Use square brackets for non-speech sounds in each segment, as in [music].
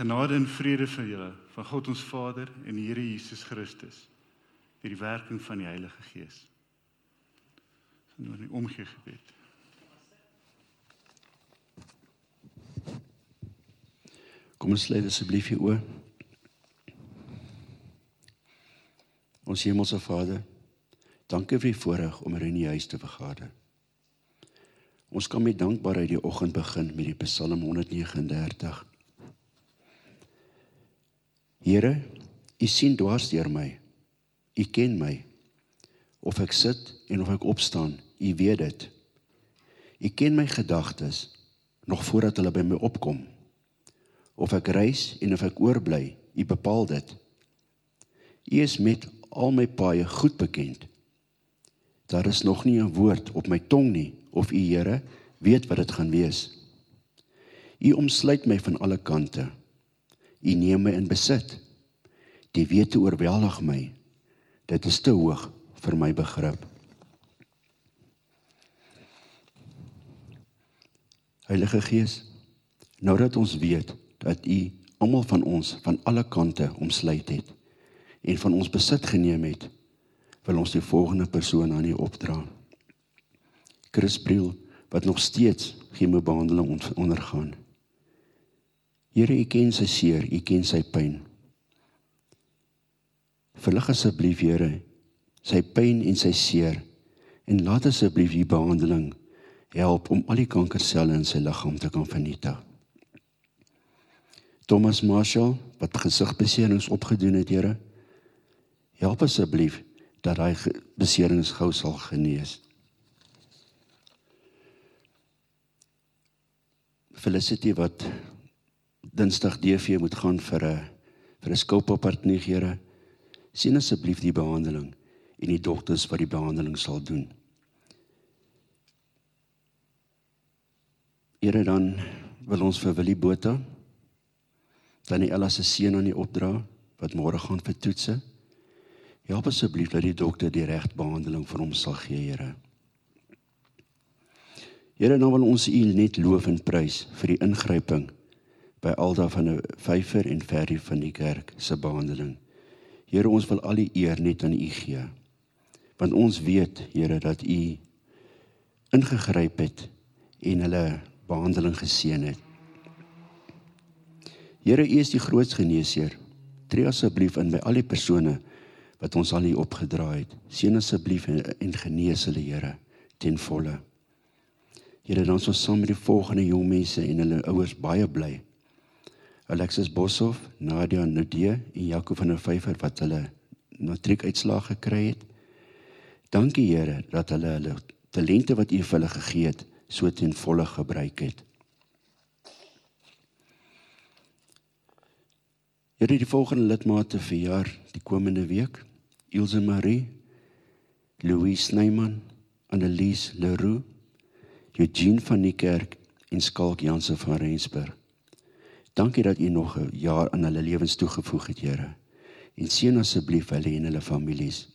Genade en vrede vir julle van God ons Vader en die Here Jesus Christus deur die werking van die Heilige Gees. Ons nou nie omgee gebed. Kom ons sluit asseblief hier oor. Ons hemelse Vader, dankie vir die voorreg om in U huis te vergader. Ons kan met dankbaarheid die oggend begin met die Psalm 139. Here, U sien dwars deur my. U ken my. Of ek sit en of ek opstaan, U weet dit. U ken my gedagtes nog voordat hulle by my opkom. Of ek reis en of ek oorbly, U bepaal dit. U is met al my paaie goed bekend. Daar is nog nie 'n woord op my tong nie of U Here weet wat dit gaan wees. U omsluit my van alle kante. U neem my in besit. Die wete oorweldig my. Dit is te hoog vir my begrip. Heilige Gees, nou dat ons weet dat U almal van ons van alle kante omsluit het en van ons besit geneem het, wil ons die volgende persoon aan U opdra. Chris Briel wat nog steeds chemobehandeling ondergaan. Here, U ken sy seer, U ken sy pyn. Verlig asseblief, Here, sy pyn en sy seer en laat asseblief die behandeling help om al die kankerselle in sy liggaam te kan vernietig. Thomas Marshall wat gesigbeserings opgedoen het, Here, help asseblief dat hy beserings gou sal genees. Felicity wat Dinsdag DV moet gaan vir 'n vir 'n skoupapartnie Here. Sien asseblief die behandeling en die dokters wat die behandeling sal doen. Here dan wil ons vir Willie Botha dan die Ella se seun aan die opdra wat môre gaan vir toetse. Help asseblief dat die dokter die regte behandeling vir hom sal gee, Here. Here, nou wil ons U net loof en prys vir die ingryping by Alda van 'n vyfer en Ferry van die kerk se behandeling. Here, ons wil al die eer net aan U gee. Want ons weet, Here, dat U ingegryp het en hulle behandeling geseën het. Here, U is die grootste geneesheer. Tree asseblief in by al die persone wat ons al hier opgedra het. Seën asseblief en, en genees hulle, Here, ten volle. Here, dan ons saam met die volgende jong mense en hulle ouers baie bly. Alexis Boshoff, Nadia Nudee en Jaco van der Vyver wat hulle matriekuitslae gekry het. Dankie Here dat hulle hulle talente wat U vir hulle gegee het, so ten volle gebruik het. Here die volgende lidmate verjaar die komende week. Ilse Marie, Louis Snyman, Annelies Leroux, Eugene van die kerk en Skalk Jansen van Rensburg. Dankie dat U nog 'n jaar aan hulle lewens toegevoeg het, Here. En seën asseblief hulle en hulle families.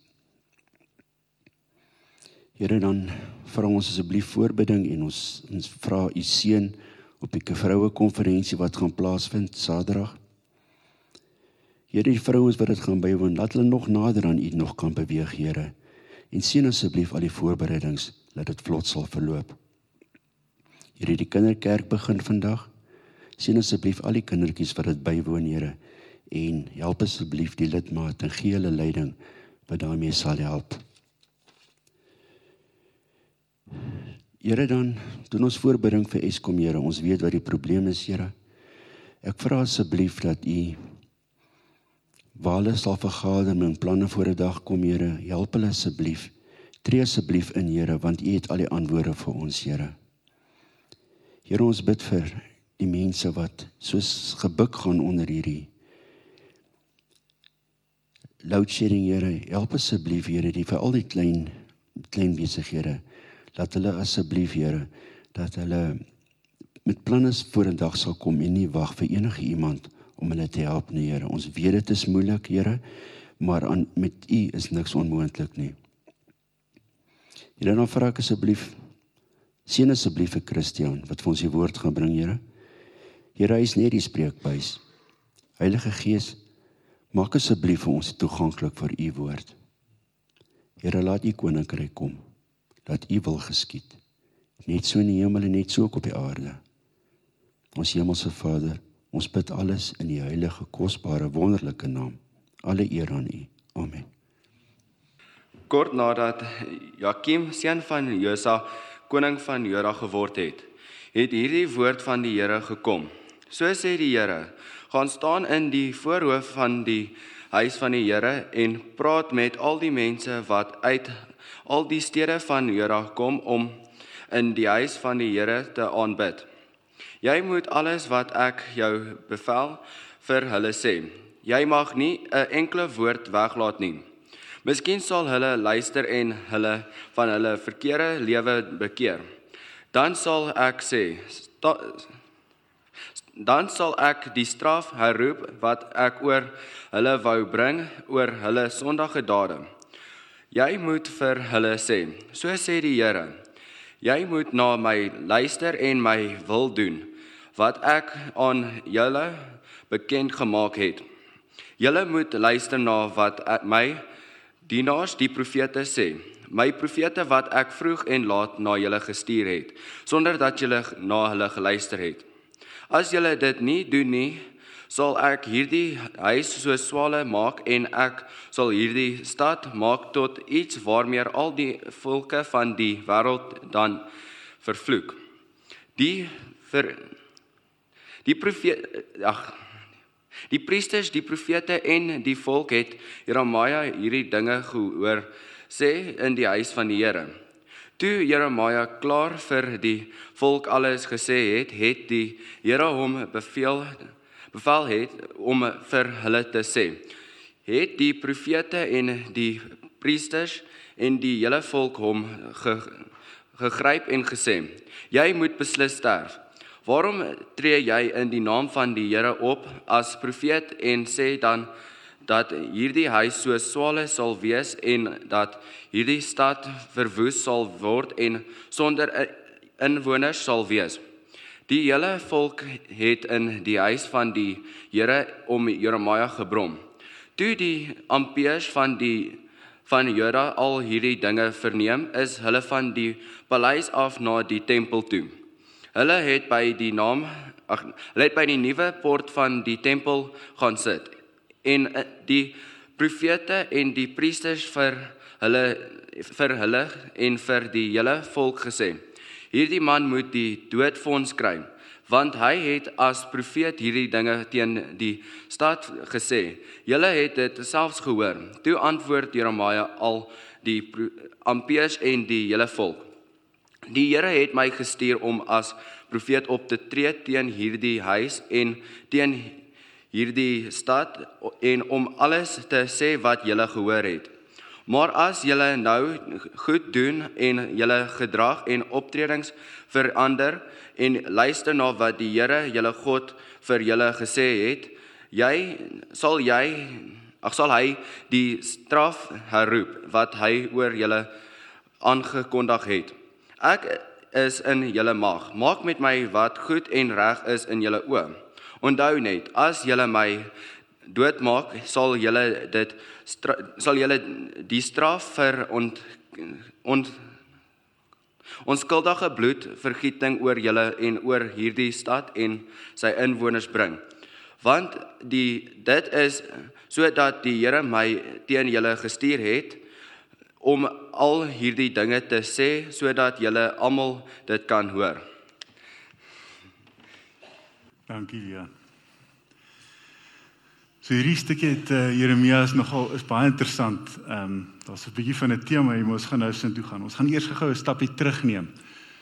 Here dan vra ons asseblief voorbidding en ons ons vra U seën op die vroue konferensie wat gaan plaasvind Saterdag. Here die vrouens wat dit gaan bywoon, laat hulle nog nader aan U nog kan beweeg, Here. En seën asseblief al die voorbereidings dat dit vlot sal verloop. Here die kinderkerk begin vandag. Sien asseblief al die kindertjies wat dit bywoon, Here, en help asseblief die lidmate en gee hulle leiding wat daarmee sal help. Here dan doen ons voorbereiding vir Eskom, Here. Ons weet wat die probleem is, Here. Ek vra asseblief dat U waar hulle sal vergader en planne voor 'n dag kom, Here, help hulle asseblief. Tree asseblief in, Here, want U het al die antwoorde vir ons, Here. Here, ons bid vir die mense wat soos gebuk gaan onder hierdie load shedding Here help asseblief Here die vir al die klein klein besighede laat hulle asseblief Here dat hulle met planne dag sal kom en nie wag vir enige iemand om hulle te help nie Here. Ons weet dit is moeilik Here maar aan met u is niks onmoontlik nie. Here dan vra ek asseblief seën asseblief vir Christian wat vir ons die woord gaan bring Here Here hy is net die spreekbuis. Heilige Gees, maak asseblief vir ons toeganklik vir u woord. Here, laat u koninkryk kom. Laat u wil geskied. Net so in die hemel en net so ook op die aarde. Ons hemelse Vader, ons bid alles in die heilige, kosbare, wonderlike naam. Alle eer aan u. Amen. Kort nadat Joachim seun van Josa koning van Juda geword het, het hierdie woord van die Here gekom. So sê die Here: "Gaan staan in die voorhoof van die huis van die Here en praat met al die mense wat uit al die stede van Juda kom om in die huis van die Here te aanbid. Jy moet alles wat ek jou bevel vir hulle sê. Jy mag nie 'n enkele woord weglaat nie." Miskien sal hulle luister en hulle van hulle verkeerde lewe bekeer. Dan sal ek sê dan sal ek die straf herroep wat ek oor hulle wou bring oor hulle sondige dade. Jy moet vir hulle sê, so sê die Here, jy moet na my luister en my wil doen wat ek aan julle bekend gemaak het. Julle moet luister na wat my Dienaars die profete sê: "My profete wat ek vroeg en laat na julle gestuur het, sonder dat julle na hulle geluister het. As julle dit nie doen nie, sal ek hierdie huis so swale maak en ek sal hierdie stad maak tot iets waarmee al die volke van die wêreld dan vervloek." Die vir die profete ag Die priesters, die profete en die volk het Jeremia hierdie dinge gehoor sê in die huis van die Here. Toe Jeremia klaar vir die volk alles gesê het, het die Here hom beveel bevel het om vir hulle te sê: "Het die profete en die priesters en die hele volk hom ge, gegryp en gesê: Jy moet beslis sterf." Waarom tree jy in die naam van die Here op as profeet en sê dan dat hierdie huis so swale sal wees en dat hierdie stad verwoes sal word en sonder inwoners sal wees? Die hele volk het in die huis van die Here om Jeremia gebrom. Toe die ampeers van die van Juda al hierdie dinge verneem, is hulle van die paleis af na die tempel toe. Hulle het by die naam ag hulle het by die nuwe poort van die tempel gaan sit en eh, die profete en die priesters vir hulle vir hulle en vir die hele volk gesê hierdie man moet die doodfonds kry want hy het as profeet hierdie dinge teen die stad gesê. Julle het dit selfs gehoor. Toe antwoord Jeremia al die ampeers en die hele volk Die Here het my gestuur om as profeet op te tree teen hierdie huis en teen hierdie stad en om alles te sê wat julle gehoor het. Maar as julle nou goed doen en julle gedrag en optredings verander en luister na wat die Here julle God vir julle gesê het, jy sal jy ag sal hy die straf herroep wat hy oor julle aangekondig het. Ek is in julle mag. Maak met my wat goed en reg is in julle oë. Onthou net, as julle my doodmaak, sal julle dit sal julle die straf vir ont ont onskuldige bloedvergieting oor julle en oor hierdie stad en sy inwoners bring. Want die dit is sodat die Here my teen julle gestuur het om al hierdie dinge te sê sodat julle almal dit kan hoor. Dankie ja. So hierdie stukkie het uh, Jeremia is nogal is baie interessant. Ehm um, daar's 'n bietjie van 'n tema hier, maar ons gaan nou sin toe gaan. Ons gaan eers gou 'n stapie terugneem.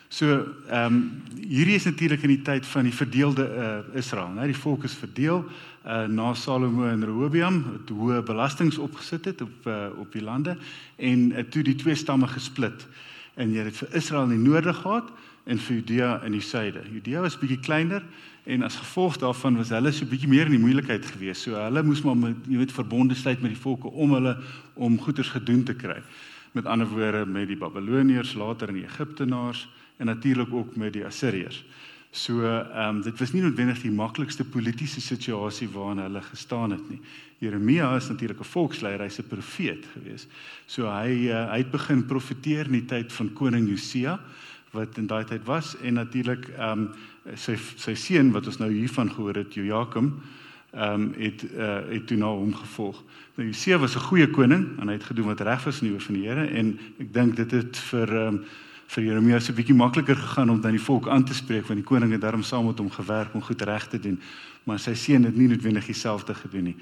So ehm um, hierdie is natuurlik in die tyd van die verdeelde uh, Israel, né? Die volk is verdeel uh, na Salomo en Rehoboam het hoë belastings opgesit het op uh, op die lande en uh, toe die twee stamme gesplit. En jy het vir Israel in die noorde gehad en vir Judea in die suide. Judea was bietjie kleiner en as gevolg daarvan was hulle so bietjie meer in die moeilikheid gewees. So hulle moes maar met jy weet verbonde sluit met die volke om hulle om goederes gedoen te kry. Met ander woorde met die Babiloniërs, later in die Egiptenaars en natuurlik ook met die Assiriërs. So ehm um, dit was nie noodwendig die maklikste politieke situasie waarin hulle gestaan het nie. Jeremia is natuurlik 'n volksleier, hy's 'n profeet gewees. So hy uh, hy het begin profeteer in die tyd van koning Josia wat in daai tyd was en natuurlik ehm um, sy sy seun wat ons nou hiervan gehoor het Joachim ehm um, het uh, het toe na hom gevolg. Nou Josia was 'n goeie koning en hy het gedoen wat reg was in die oë van die Here en ek dink dit het vir ehm um, vir Jeremia 'n bietjie makliker gegaan om dan die volk aan te spreek want die koning het daarom saam met hom gewerk om goed reg te doen. Maar sy seun het nie noodwendig dieselfde gedoen nie.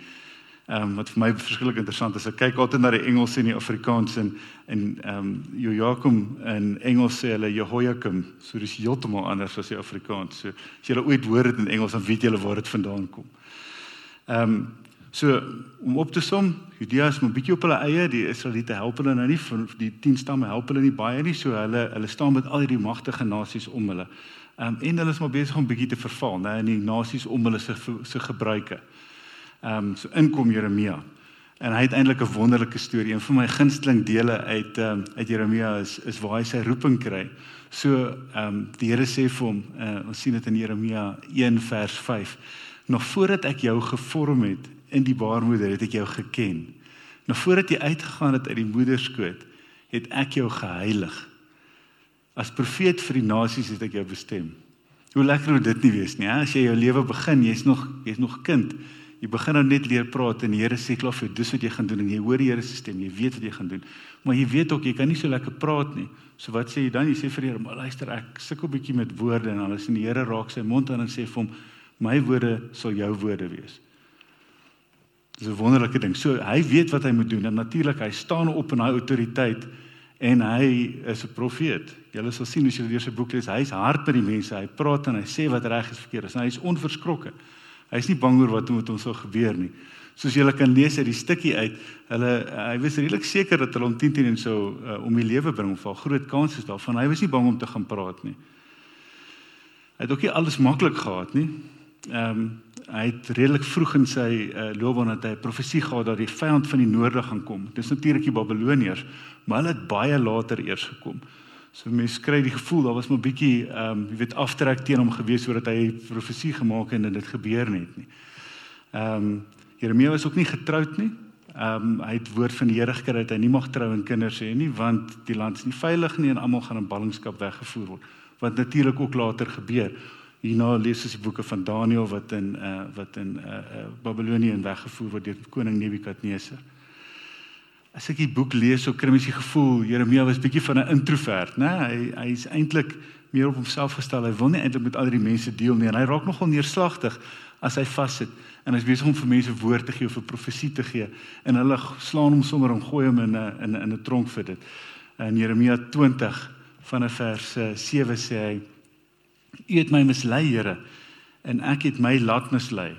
Ehm um, wat vir my verskriklik interessant is, ek kyk altyd na die Engels en die Afrikaans en en ehm um, Joachim in Engels sê hulle Jehoiakim, so dis heeltemal anders as die Afrikaans. So as jy ooit hoor dit in Engels dan weet jy waar dit vandaan kom. Ehm um, So om op te som, Judea is 'n bietjie op hulle eie, die Israeliete help hulle nou nie van die 10 stamme help hulle nie baie nie, so hulle hulle staan met al hierdie magtige nasies om hulle. Ehm um, en hulle is maar besig om bietjie te verval, né, in die nasies om hulle se se gebruike. Ehm um, so inkom Jeremia. En hy het eintlik 'n wonderlike storie. Een van my gunsteling dele uit ehm um, uit Jeremia is is waar hy sy roeping kry. So ehm um, die Here sê vir hom, uh, ons sien dit in Jeremia 1 vers 5. Nog voordat ek jou gevorm het in die baarmoeder het ek jou geken. Nou voordat jy uitgegaan het uit die moederskoot, het ek jou geheilig. As profeet vir die nasies het ek jou bestem. Hoe lekker moet dit nie wees nie, hè? As jy jou lewe begin, jy's nog jy's nog kind. Jy begin nou net leer praat en die Here sê klaar vir jou, dis wat jy gaan doen en jy hoor die Here se stem, jy weet wat jy gaan doen. Maar jy weet ook jy kan nie so lekker praat nie. So wat sê jy dan? Jy sê vir die Here, "Maar luister, ek sukkel bietjie met woorde" en dan is die Here raak sy mond aan en sê vir hom, "My woorde sal jou woorde wees." Dis 'n wonderlike ding. So hy weet wat hy moet doen en natuurlik hy staan op in daai autoriteit en hy is 'n profeet. Julle sal sien as julle deur sy boek lees, hy's hard by die mense. Hy praat en hy sê wat reg is verkeerd is. Hy's onverskrokke. Hy's nie bang oor wat met hom sal gebeur nie. Soos julle kan lees uit die stukkie uit, hulle hy was redelik seker dat hulle hom 10 teen sou uh, om die lewe bring of al groot kans is daarvan. Hy was nie bang om te gaan praat nie. Hy het ook nie alles maklik gehad nie. Ehm um, hy het redelik vroeg in sy uh, loopbaan dat hy profesie gehad dat die vyand van die noorde gaan kom. Dis natuurlik die Babiloniërs, maar hulle het baie later eers gekom. So mense kry die gevoel daar was maar bietjie ehm um, jy weet aftrek teen hom gewees sodat hy profesie gemaak het en dit gebeur net nie. Ehm um, Jeremia was ook nie getroud nie. Ehm um, hy het woord van die Here gekry dat hy nie mag trou en kinders hê nie want die land is nie veilig nie en almal gaan in ballingskap weggevoer word. Wat natuurlik ook later gebeur. Hierna lees ons die boeke van Daniël wat in uh wat in uh, uh Babilonie in weggevoer word deur koning Nebukadneser. As ek die boek lees, so kry mens die gevoel Jeremia was bietjie van 'n introvert, né? Hy hy's eintlik meer op homself gestel. Hy wil nie eintlik met al die mense deel nie en hy raak nogal neerslagtig as hy vassit en hy's besig om vir mense woord te gee of 'n profesie te gee en hulle slaan hom sommer en gooi hom in 'n in 'n 'n tronk vir dit. In Jeremia 20 vanaf vers 7 sê hy U het my mislei, Here, en ek het my laat mislei.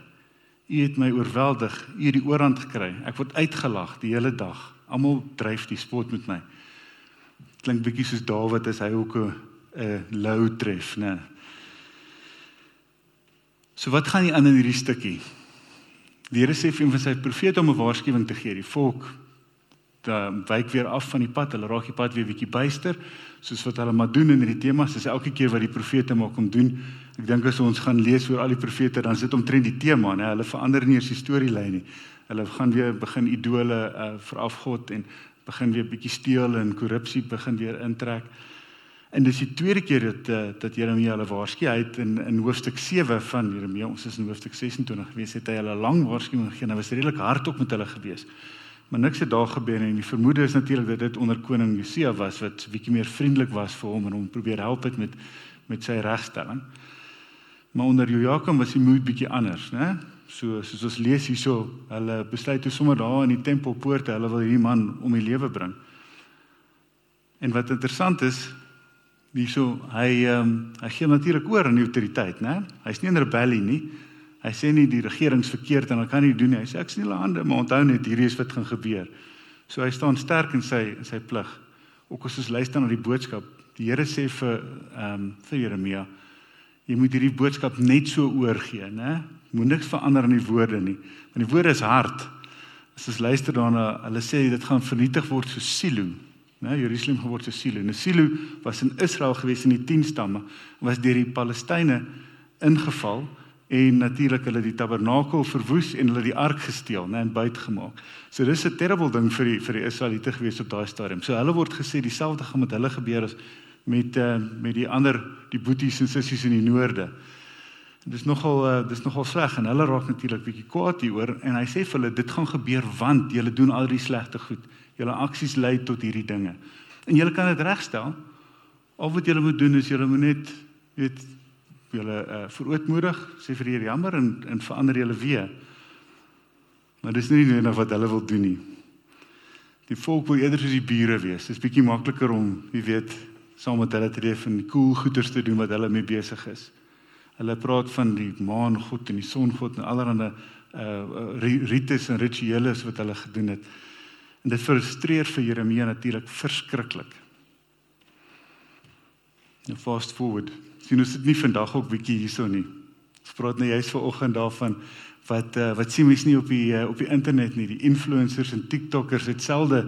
U het my oorweldig, u het die oorhand gekry. Ek word uitgelag die hele dag. Almal dryf die spot met my. Klink bietjie soos Dawid as hy ook 'n 'n lou tref, né? So wat gaan nie aan in hierdie stukkie? Die Here sê vir een van sy profete om 'n waarskuwing te gee. Die volk dan wyk weer af van die pad. Hulle raak die pad weer bietjie byster soos wat hulle maar doen in hierdie temas, dis elke keer wat die profete maak om doen. Ek dink as ons gaan lees oor al die profete, dan sit omtrent die tema, né? Hulle verander nie eens die storielyn nie. Hulle gaan weer begin idole uh, veraf God en begin weer bietjie steel en korrupsie begin weer intrek. En dis die tweede keer dat uh, dat Jeremia hulle waarsku. Hy het in in hoofstuk 7 van Jeremia, ons is in hoofstuk 26 gewees, het hy hulle lang waarskuwing gegee. Hy was redelik hard op met hulle gewees. Maar niks het daar gebeur nie. Die vermoede is natuurlik dat dit onder koning Josia was wat bietjie meer vriendelik was vir hom en hom probeer help het met met sy regstelling. Maar onder Joachim was die moed bietjie anders, né? So soos ons lees hierso, hulle besluit toe sommer daar in die tempelpoorte, hulle wil hierdie man om die lewe bring. En wat interessant is, hierso hy ehm um, hy gee natuurlik oor aan die autoriteit, né? Hy's nie in rebellie nie. Hy sê nie die regerings verkeerd en hulle kan nie doen nie. Hy sê ek sien hulle hande, maar onthou net hierdie is wat gaan gebeur. So hy staan sterk in sy in sy plig. Ook as ons luister na die boodskap, die Here sê vir ehm um, vir Jeremia, jy moet hierdie boodskap net so oorgee, né? Moet niks verander aan die woorde nie. Want die woorde is hard. As ons luister daarna, hulle sê dit gaan vernietig word so silo. né? Jerusalem geword so Silo. Nou Silo was in Israel gewees in die 10 stamme, was deur die Palestynë ingeval en natuurlik hulle die tabernakel verwoes en hulle die ark gesteel, né, en buitgemaak. So dis 'n terrible ding vir die vir die Israeliete gewees op daai stadium. So hulle word gesê dieselfde gaan met hulle gebeur as met uh, met die ander die boeties en sissies in die noorde. Dis nogal uh, dis nogal sleg en hulle raak natuurlik bietjie kwaad hieroor en hy sê vir hulle dit gaan gebeur want julle doen al die slegte goed. Julle aksies lei tot hierdie dinge. En julle kan dit regstel. Al wat julle moet doen is julle moet net weet julle uh, verootmoedig, sê vir Here jammer en en verander julle weer. Maar dis nie net wat hulle wil doen nie. Die volk wil eerder soos die bure wees. Dit is bietjie makliker om, jy weet, saam met hulle te leef en cool goeders te doen wat hulle mee besig is. Hulle praat van die maangod en die songod en allerlei uh rites en rituele wat hulle gedoen het. En dit frustreer vir Jeremia natuurlik verskriklik. Nou fast forward. Sien ons dit nie vandag ook bietjie hierso nie. Ons praat nou juist vanoggend daarvan wat uh, wat sien mens nie op die uh, op die internet nie. Die influencers en TikTokers het selde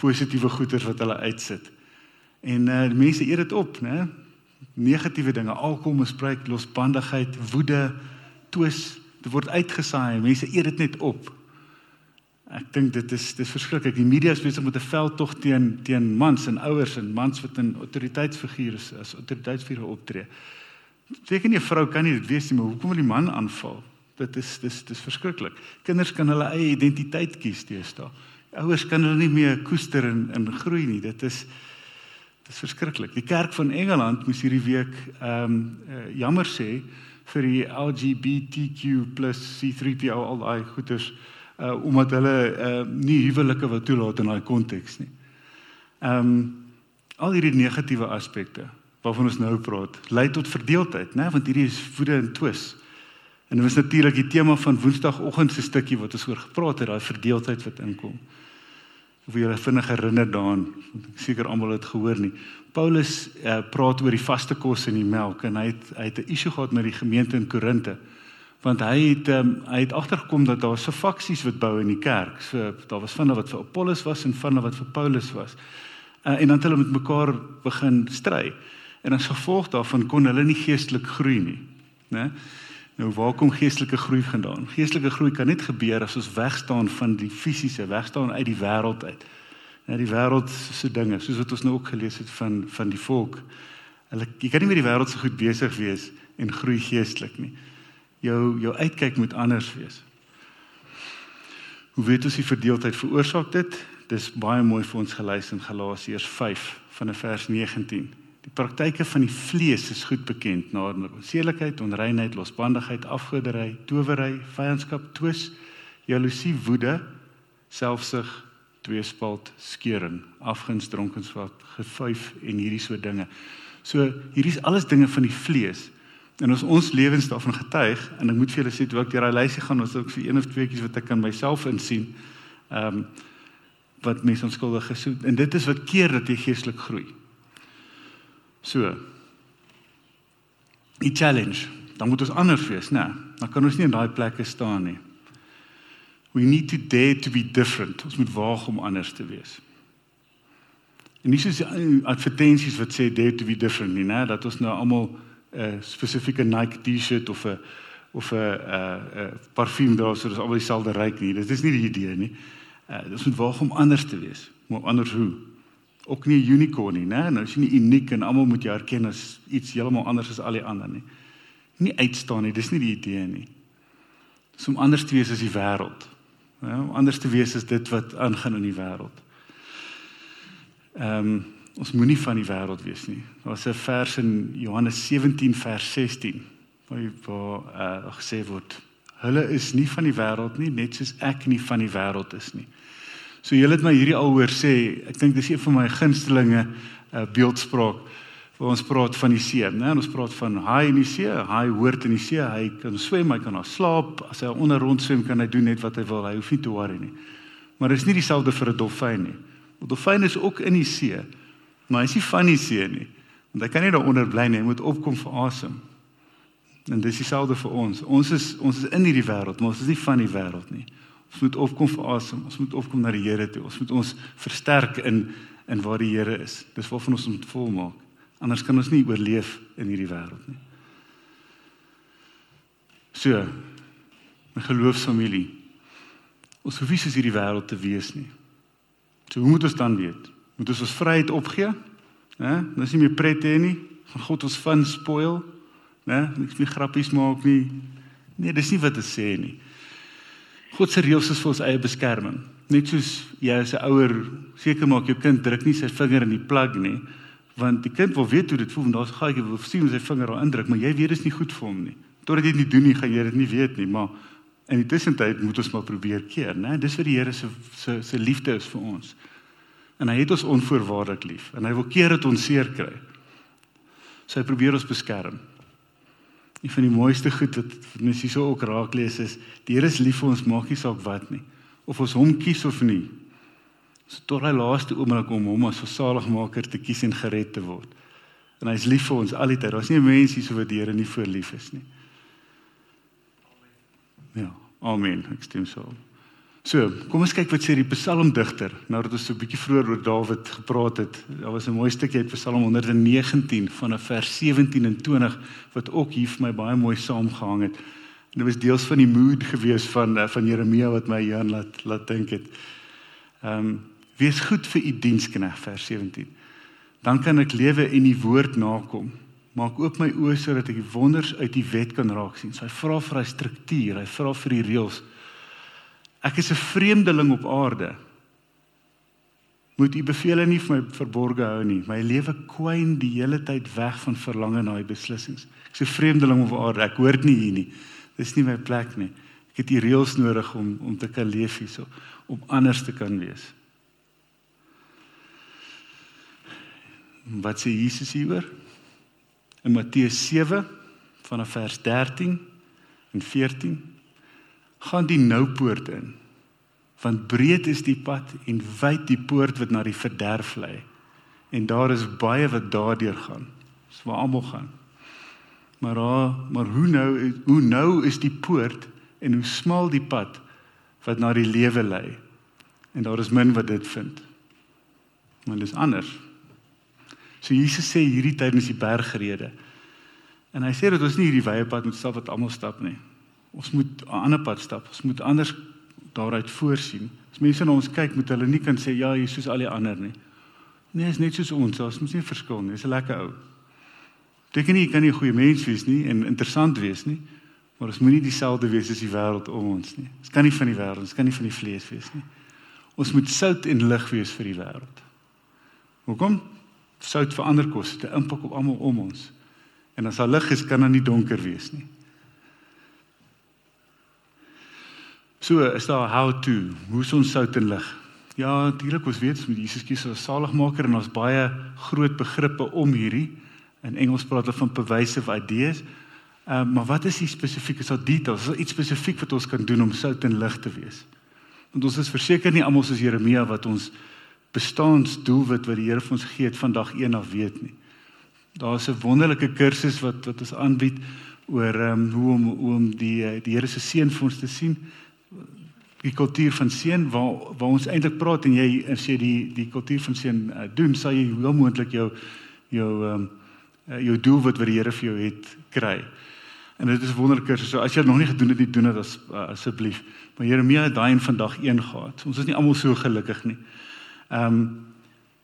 positiewe goeders wat hulle uitsit. En uh, mense eet dit op, né? Negatiewe dinge, alkoholmisbruik, losbandigheid, woede, twis, dit word uitgesaai. Mense eet dit net op. Ek dink dit is dis verskriklik. Die media is besig met 'n veldtog teen teen mans en ouers en mans wat in autoriteitsfigure is, as autoriteitsfigure optree. Seker nie 'n vrou kan nie dit weet nie, maar hoekom wil die man aanval? Dit is dis dis verskriklik. Kinders kan hulle eie identiteit kies teenoor. Ouers kan hulle nie meer koester en en groei nie. Dit is dis verskriklik. Die kerk van Engeland moes hierdie week ehm um, uh, jammer sê vir die LGBTQ+C3PO al daai goeters uh omdat hulle uh nie huwelike wil toelaat in daai konteks nie. Ehm um, al hierdie negatiewe aspekte waarvan ons nou praat, lei tot verdeeldheid, né? Want hierdie is woede en twis. En dit was natuurlik die tema van Woensdagoggend se stukkie wat ons oor gepraat het, daai verdeeldheid wat inkom. Of jy vinnig herinner daaraan, seker almal het gehoor nie. Paulus uh, praat oor die vaste kos en die melk en hy het hy het 'n issue gehad met die gemeente in Korinte want hy het um, hy het agtergekom dat daar so faksies wat bou in die kerk. So daar was hulle wat vir Apollos was en hulle wat vir Paulus was. Uh, en dan het hulle met mekaar begin stry. En as gevolg daarvan kon hulle nie geestelik groei nie, né? Nou waar kom geestelike groei vandaan? Geestelike groei kan net gebeur as ons wegstaan van die fisiese, wegstaan uit die wêreld uit. Ja, die wêreld se dinge, soos wat ons nou ook gelees het van van die volk. Hulle jy kan nie met die wêreld so goed besig wees en groei geestelik nie jou jou uitkyk moet anders wees. Hoe weet ons die verdeeldheid veroorsaak dit? Dis baie mooi vir ons gelys in Galasiërs 5 van vers 19. Die praktyke van die vlees is goed bekend, naamlik sedelikheid, onreinheid, losbandigheid, afgoderry, towery, vyandskap, twis, jaloesie, woede, selfsug, tweespalt, skeuring, afguns, dronkenskap, gevyf en hierdie so dinge. So hierdie is alles dinge van die vlees En ons ons lewens daarvan getuig en ek moet vir julle sê toe ek deur daai lysie gaan, was ook so een of tweeetjies wat ek kan myself insien. Ehm um, wat mense onskuldig is. En dit is wat keer dat jy geestelik groei. So. Die challenge, dan moet ons anders wees, né? Dan kan ons nie in daai plekke staan nie. We need to dare to be different. Ons moet waag om anders te wees. En nie soos advertensies wat sê dare to be different nie, né? Dat ons nou almal 'n spesifieke Nike T-shirt of 'n of 'n 'n parfuum dra so dis albei dieselfde ryk nie. Dit is nie die idee nie. Uh dis moet waag om anders te wees. Maar anders hoe? Ook nie 'n unicorn nie, né? Nou is jy nie uniek en almal moet jou erken as iets heeltemal anders as al die ander nie. Nie uitstaan nie, dis nie die idee nie. Dis om anders te wees as die wêreld. Ja, om anders te wees as dit wat aangaan in die wêreld. Ehm um, Ons moenie van die wêreld wees nie. Daar's 'n vers in Johannes 17 vers 16 waar waar uh, gesê word: "Hulle is nie van die wêreld nie, net soos ek nie van die wêreld is nie." So julle het my hierdie al hoor sê, ek dink dis een van my gunstelinge uh, beeldspraak waar ons praat van die see, né? Ons praat van haai in die see, haai hoort in die see, hy kan swem, hy kan daar slaap, as hy onder rond swem kan hy doen net wat hy wil, hy hoef nie te worry nie. Maar dit is nie dieselfde vir 'n dolfyn nie. 'n Dolfyn is ook in die see. Maar hy is nie van die see nie. Want hy kan nie daaronder bly nie, hy moet opkom vir asem. En dis dieselfde vir ons. Ons is ons is in hierdie wêreld, maar ons is nie van die wêreld nie. Ons moet opkom vir asem. Ons moet opkom na die Here toe. Ons moet ons versterk in in waar die Here is. Dis waarvan ons moet volmaak. Anders kan ons nie oorleef in hierdie wêreld nie. So, my geloofsfamilie. Ons hoef nie soos hierdie wêreld te wees nie. So hoe moet ons dan weet? Moet ons ons vryheid opgee? Né? Dis nie meer pret hê nie. Van God ons van spoil, né? Niks meer grappies maak nie. Nee, dis nie wat dit sê nie. God se reëls is vir ons eie beskerming. Net soos jy as 'n ouer seker maak jou kind druk nie sy vinger in die plug nie, want die kind wil weet hoe dit voel en daar's gaatjie wil sien sy vinger daar indruk, maar jy weet dit is nie goed vir hom nie. Totdat jy dit nie doen nie, gaan jy dit nie weet nie, maar in die tussentyd moet ons maar probeer keer, né? Dis wat die Here se se se liefde is vir ons. En hy het ons onvoorwaardelik lief en hy wil keer dat ons seer kry. So hy probeer ons beskerm. Een van die mooiste goed wat mens hier so ook raak lees is die Here is lief vir ons, maak nie saak wat nie. Of ons hom kies of nie. So tot hy laaste oomblik om hom as versaligmaker te kies en gered te word. En hy's lief vir ons al die tyd. Daar's nie 'n mens hier so wat die Here nie voor lief is nie. Ja, amen. Ek stem so. So, kom ons kyk wat sê die psalmdigter nadat ons so 'n bietjie vroeër oor Dawid gepraat het. Daar was 'n mooi stukkie uit Psalm 119 van vers 17 en 20 wat ook hier vir my baie mooi saamgehang het. En dit was deels van die mood gewees van eh, van Jeremia wat my Jan laat laat dink het. Ehm um, wees goed vir u dienskneg vers 17. Dan kan ek lewe en die woord nakom. Maak oop my oë sodat ek die wonders uit die wet kan raak sien. So hy vra vir hy struktuur, hy vra vir die reëls. Ek is 'n vreemdeling op aarde. Moet u beveel nie vir my verborge hou nie. My lewe kwyn die hele tyd weg van verlange na die beslissings. Ek's 'n vreemdeling op aarde. Ek hoort nie hier nie. Dis nie my plek nie. Ek het hier reëls nodig om om te kan leef hierso, om anders te kan wees. Wat sê Jesus hieroor? In Matteus 7 vanaf vers 13 en 14 gaan die nou poort in. Want breed is die pad en wyd die poort wat na die verderf lei. En daar is baie wat daardeur gaan. Dis waar almal gaan. Maar maar hoe nou hoe nou is die poort en hoe smal die pad wat na die lewe lei. En daar is min wat dit vind. Maar dis anders. So Jesus sê hierdie tydens die bergrede. En hy sê dat ons nie hierdie wye pad moet stap wat almal stap nie. Ons moet 'n ander pad stap. Ons moet anders daaruit voorsien. As mense na ons kyk, moet hulle nie kan sê ja, jy's soos al die ander nie. Nee, is net soos ons. Ons moet nie verskil nie. Dis 'n lekker ou. Dink nie jy kan nie 'n goeie mens wees nie en interessant wees nie, maar ons moenie dieselfde wees as die wêreld om ons nie. Ons kan nie van die wêreld, ons kan nie van die vlees wees nie. Ons moet sout en lig wees vir die wêreld. Hoekom? Sout verander kos, dit impak op almal om ons. En as daar lig is, kan daar nie donker wees nie. So is daar how to, hoe ons sout en lig. Ja, natuurlik ons weet met Jesus kies as saligmaker en ons baie groot begrippe om hierdie. In Engels praat hulle van pervasive ideas. Ehm uh, maar wat is die spesifieke so details? Is daar iets spesifiek wat ons kan doen om sout en lig te wees? Want ons is verseker nie almal soos Jeremia wat ons bestaansdoelwit wat die Here vir ons gegee het vandag een af weet nie. Daar's 'n wonderlike kursus wat wat ons aanbied oor ehm um, hoe om hoe om die die Here se seën vir ons te sien die kultuur van seën waar waar ons eintlik praat en jy as jy die die kultuur van seën uh, doen sal jy heel moontlik jou jou ehm um, jou doel wat wat die Here vir jou het kry. En dit is wonderlik so as jy dit nog nie gedoen het nie doen dit as uh, asseblief. Maar Jeremia het daai in vandag 1 gehad. Ons is nie almal so gelukkig nie. Ehm um,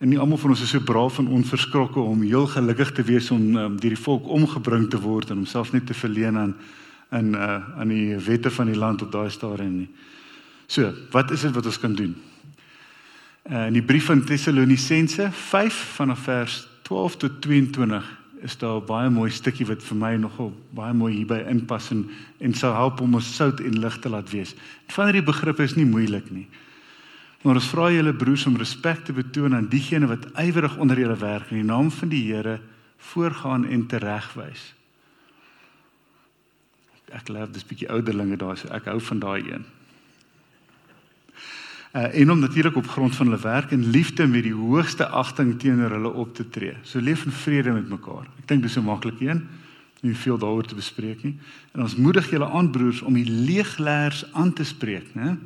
en nie almal van ons is so braaf en onverskrokke om heel gelukkig te wees om um, deur die volk omgebring te word en homself net te verleen aan in uh aan die wette van die land op daai stadium nie. So, wat is dit wat ons kan doen? Uh in die brief van Tessalonisense 5 vanaf vers 12 tot 22 is daar 'n baie mooi stukkie wat vir my nogal baie mooi hierby inpas en en sou help om ons sout en lig te laat wees. Van hierdie begrippe is nie moeilik nie. Maar ons vra julle broers om respek te betoon aan diegene wat ywerig onder julle werk in die naam van die Here voorgaan en teregwys ek leer dis bietjie ouderlinge daar so ek hou van daai een. Uh, en om natuurlik op grond van hulle werk en liefde met die hoogste agting teenoor hulle op te tree. So leef in vrede met mekaar. Ek dink dis 'n maklike een. Nie veel daaroor te bespreek nie. En ons moedig julle aan broers om die leegleers aan te spreek, né?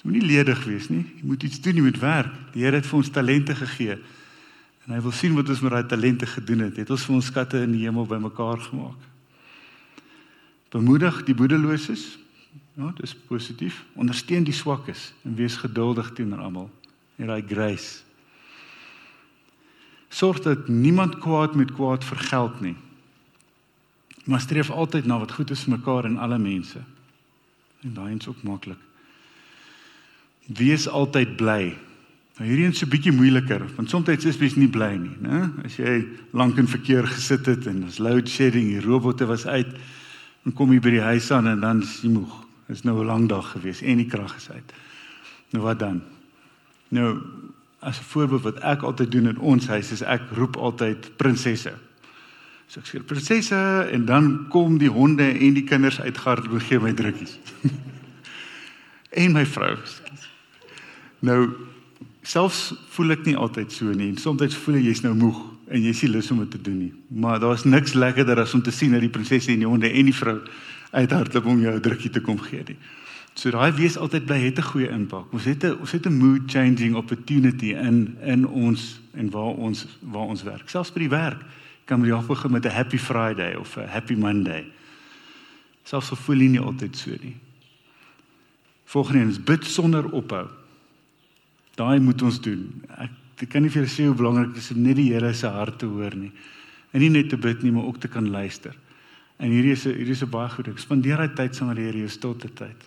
Jy moenie ledig wees nie. Jy moet iets doen, jy moet werk. Die Here het vir ons talente gegee. En hy wil sien wat ons met daai talente gedoen het. Het ons vir ons skatte in die hemel bymekaar gemaak. Bemoedig die moedeloses. Ja, dis positief. Ondersteun die swakkes en wees geduldig teenoor almal. En daai grace. Sorg dat niemand kwaad met kwaad vergeld nie. Maar streef altyd na wat goed is vir mekaar en alle mense. En daai is ook maklik. Wees altyd bly. Nou hierdie is 'n bietjie moeiliker, want soms is jy nie bly nie, né? As jy lank in verkeer gesit het en ons load shedding, die robotte was uit, dan kom jy by die huis aan en dan is jy moeg. Dit is nou 'n lang dag gewees en die krag is uit. Nou wat dan? Nou as 'n voorbeeld wat ek altyd doen in ons huis is ek roep altyd prinsesse. So ek sê prinsesse en dan kom die honde en die kinders uitgehard en gee my drukkies. [laughs] en my vrou. Nou selfs voel ek nie altyd so nie. Soms voel jy jy's nou moeg en jy sien lus om dit te doen nie. Maar daar's niks lekkerder as om te sien dat die prinsesse en die honde en die vrou uithardloop om jou 'n drukkie te kom gee nie. So daai wees altyd bly het 'n goeie impak. Ons het 'n ons het 'n mood changing opportunity in in ons en waar ons waar ons werk. Selfs by die werk kan jy begin met 'n happy Friday of 'n happy Monday. Selfs al voel jy nie altyd so nie. Volgende is bid sonder ophou. Daai moet ons doen. Ek ek kan nie vir julle sê hoe belangrik dit is om net die Here se hart te hoor nie. En nie net te bid nie, maar ook te kan luister. En hierdie is hierdie is baie goed. Ek spandeer hy tyd saam met die Here, jou stilte tyd.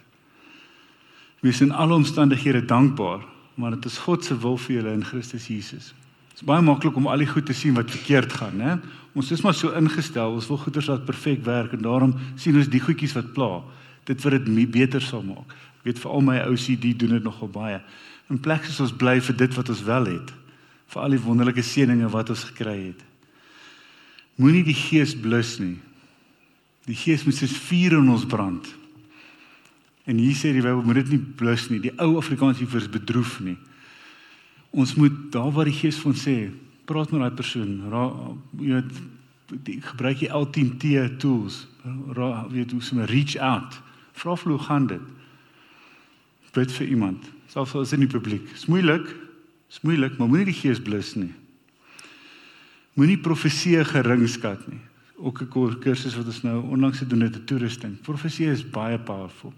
Wees in alle omstandighede dankbaar, maar dit is God se wil vir julle in Christus Jesus. Dit is baie maklik om al die goed te sien wat verkeerd gaan, né? Ons is maar so ingestel, ons wil goeders wat perfek werk en daarom sien ons die goedjies wat pla. Dit wat dit beter sal maak. Ek weet veral my OCD doen dit nogal baie. In plek soos ons bly vir dit wat ons wel het, vir al die wonderlike seëninge wat ons gekry het. Moenie die gees blus nie. Die gees moet soos vuur in ons brand. En hier sê die Bybel moet dit nie blus nie. Die ou Afrikaanse vers bedroef nie. Ons moet daar waar die Gees van sê, praat met daai persoon. Ra, jy weet die gebruik jy L10T tools. Ra, weet hoe sommer reach out. Vra vir hoe gaan dit? Bid vir iemand. Selfs as in die publiek. Dis moeilik. Dis moeilik, maar moenie die Gees blus nie. Moenie profesie geringskat nie. Ook 'n kursus wat ons nou onlangs gedoen het, 'n toerusting. Profesie is baie powerful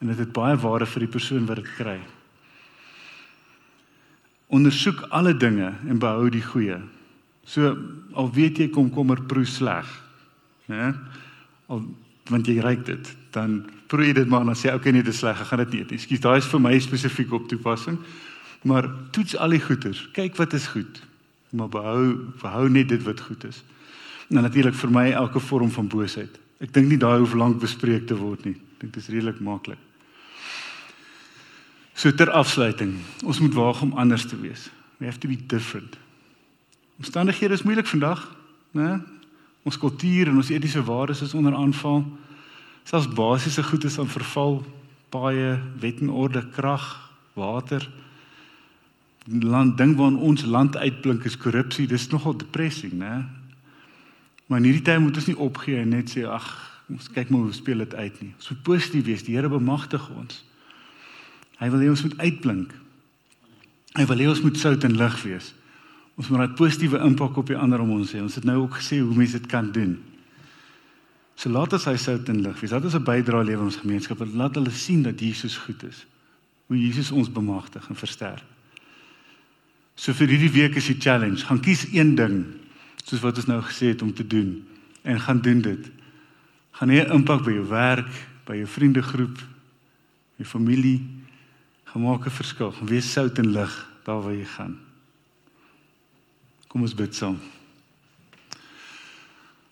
en dit het baie waarde vir die persoon wat dit kry. Ondersoek alle dinge en behou die goeie. So al weet jy komkommer proe sleg, né? Al want jy ruik dit, dan proe jy dit maar en dan sê okay nee, dit is sleg, ek gaan dit nie eet nie. Ekskuus, daai is vir my spesifiek op toepassing. Maar toets al die goeters, kyk wat is goed, maar behou behou net dit wat goed is. En natuurlik vir my elke vorm van boosheid. Ek dink nie daai hoef lank bespreek te word nie. Ek dink dit is redelik maklik. So ter afsluiting, ons moet waag om anders te wees. We have to be different. Omstandighede is moeilik vandag, né? Ons kultuur en ons etiese waardes is onder aanval. Selfs basiese goed is aan verval, baie wet en orde, krag, water. Land ding waarin ons land uitblink is korrupsie. Dis nogal depressing, né? Maar in hierdie tyd moet ons nie opgee en net sê ag, ons kyk maar hoe speel dit uit nie. Ons moet positief wees. Die Here bemagtig ons. Hy wil hê ons moet uitblink. Hy wil hê ons moet sout en lig wees. Ons moet 'n positiewe impak op die ander om ons hê. Ons het nou ook gesê hoe mense dit kan doen. So laat ons hy sout en lig wees. Dat is 'n bydrae lewer ons gemeenskap. Laat hulle sien dat Jesus goed is. Hoe Jesus ons bemagtig en versterk. So vir hierdie week is die challenge. Gaan kies een ding soos wat ons nou gesê het om te doen en gaan doen dit. Gaan hê 'n impak by jou werk, by jou vriendegroep, jou familie gemaak 'n verskil. Wees sout en lig daar waar jy gaan. Kom ons bid saam.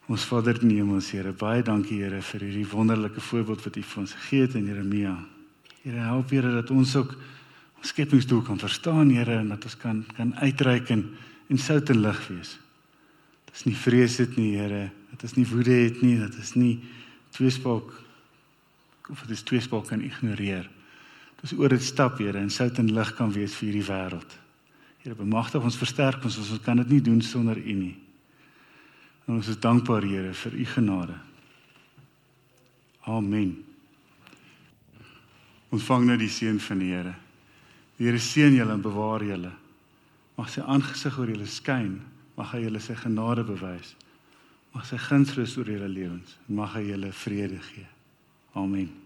Ons Vader in die hemel, Here, baie dankie Here vir hierdie wonderlike voorbeeld wat U vir ons gegee het in Jeremia. Here, help Here dat ons ook ons skepingsdoel kan verstaan, Here, en dat ons kan kan uitreik en en sout en lig wees. Dit is nie vrees dit nie, Here. Dit is nie woede het nie, dit is nie tweespraak of dit is tweespraak kan ignoreer. Dis oor dit stap, Here, en sout en lig kan wees vir hierdie wêreld. Here, bemagtig ons, versterk ons, ons kan dit nie doen sonder U nie. En ons is dankbaar, Here, vir U genade. Amen. Ontvang nou die seën van die Here. Die Here seën julle en bewaar julle. Mag sy aangesig oor julle skyn. Mag hy julle sy genade bewys. Mag sy guns rus oor julle lewens. Mag hy julle vrede gee. Amen.